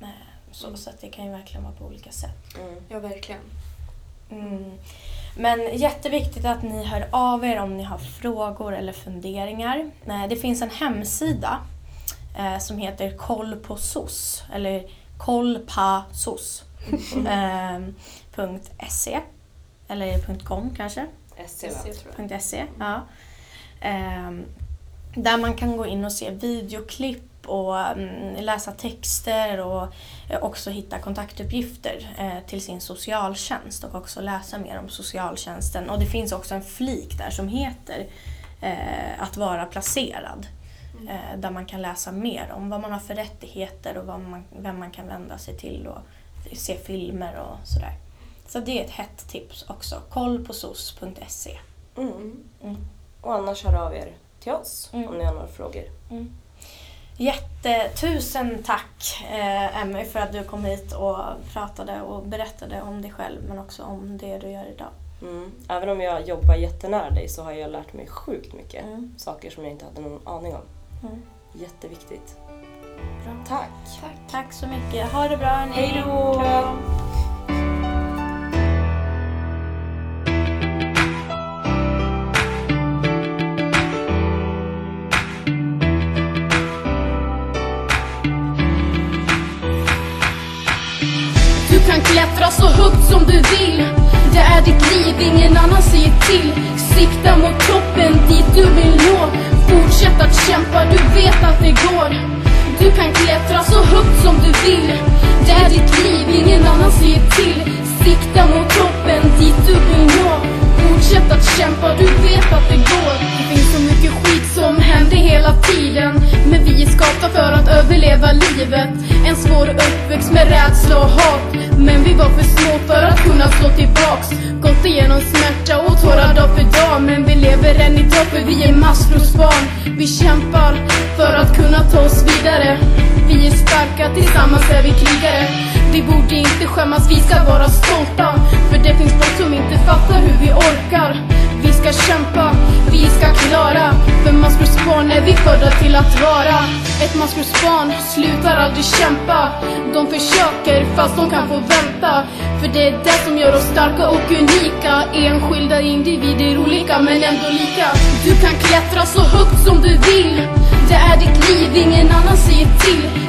Eh, så, Mm. så att det kan ju verkligen vara på olika sätt. Mm. Ja, verkligen. Mm. Men jätteviktigt att ni hör av er om ni har frågor eller funderingar. Eh, Det finns en hemsida eh, som heter Koll på SOS eller kollpasos. [laughs] eh, punkt .se eller .com kanske. Tror jag. .se, ja. Där man kan gå in och se videoklipp och mm, läsa texter och eh, också hitta kontaktuppgifter eh, till sin socialtjänst och också läsa mer om socialtjänsten. Och det finns också en flik där som heter eh, att vara placerad. Mm. Där man kan läsa mer om vad man har för rättigheter och man, vem man kan vända sig till och se filmer och sådär. Så det är ett hett tips också. Kollpåsos.se. Mm. Mm. Mm. Och annars hör av er till oss Mm. om ni har några frågor. Jättetusen tack eh, Emmy för att du kom hit och pratade och berättade om dig själv men också om det du gör idag. Mm. Även om jag jobbar jättenära dig så har jag lärt mig sjukt mycket. Mm. Saker som jag inte hade någon aning om. Mm. Jätteviktigt. Bra. Tack! Tack. Tack så mycket. Ha det bra hörni. Hej då! Du vill. Det är ditt liv, ingen annan säger till. Sikta mot toppen, dit du vill nå. Fortsätt att kämpa, du vet att det går. Du kan klättra så högt som du vill. Det är ditt liv, ingen annan säger till. Sikta mot toppen, dit du vill nå. Fortsätt att kämpa, du vet att det går. Det finns så mycket skit som händer hela tiden. Men vi är skapta för att överleva livet. En svår uppväxt med rädsla och hat. Men vi var för små för att kunna slå tillbaks. Gått igenom smärta och tårar dag för dag. Men vi lever än idag för vi är maskrosbarn. Vi kämpar för att kunna ta oss vidare. Vi är starka, tillsammans är vi krigare. Vi borde inte skämmas, vi ska vara stolta. För det finns folk som inte fattar hur vi orkar ska kämpa, vi ska klara. För maskrosbarn är vi födda till att vara. Ett maskrosbarn slutar aldrig kämpa. De försöker fast de kan få vänta. För det är det som gör oss starka och unika. Enskilda individer olika men ändå lika. Du kan klättra så högt som du vill. Det är ditt liv, ingen annan säger till.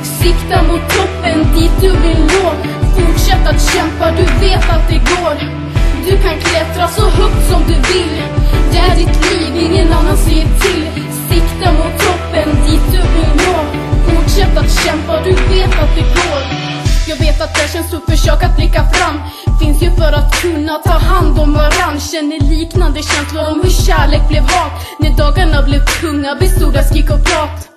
Att det känns tufft, försök att blicka fram. Finns ju för att kunna ta hand om varann. Känner liknande känslor om hur kärlek blev hat. När dagarna blev tunga bestod av skrik och prat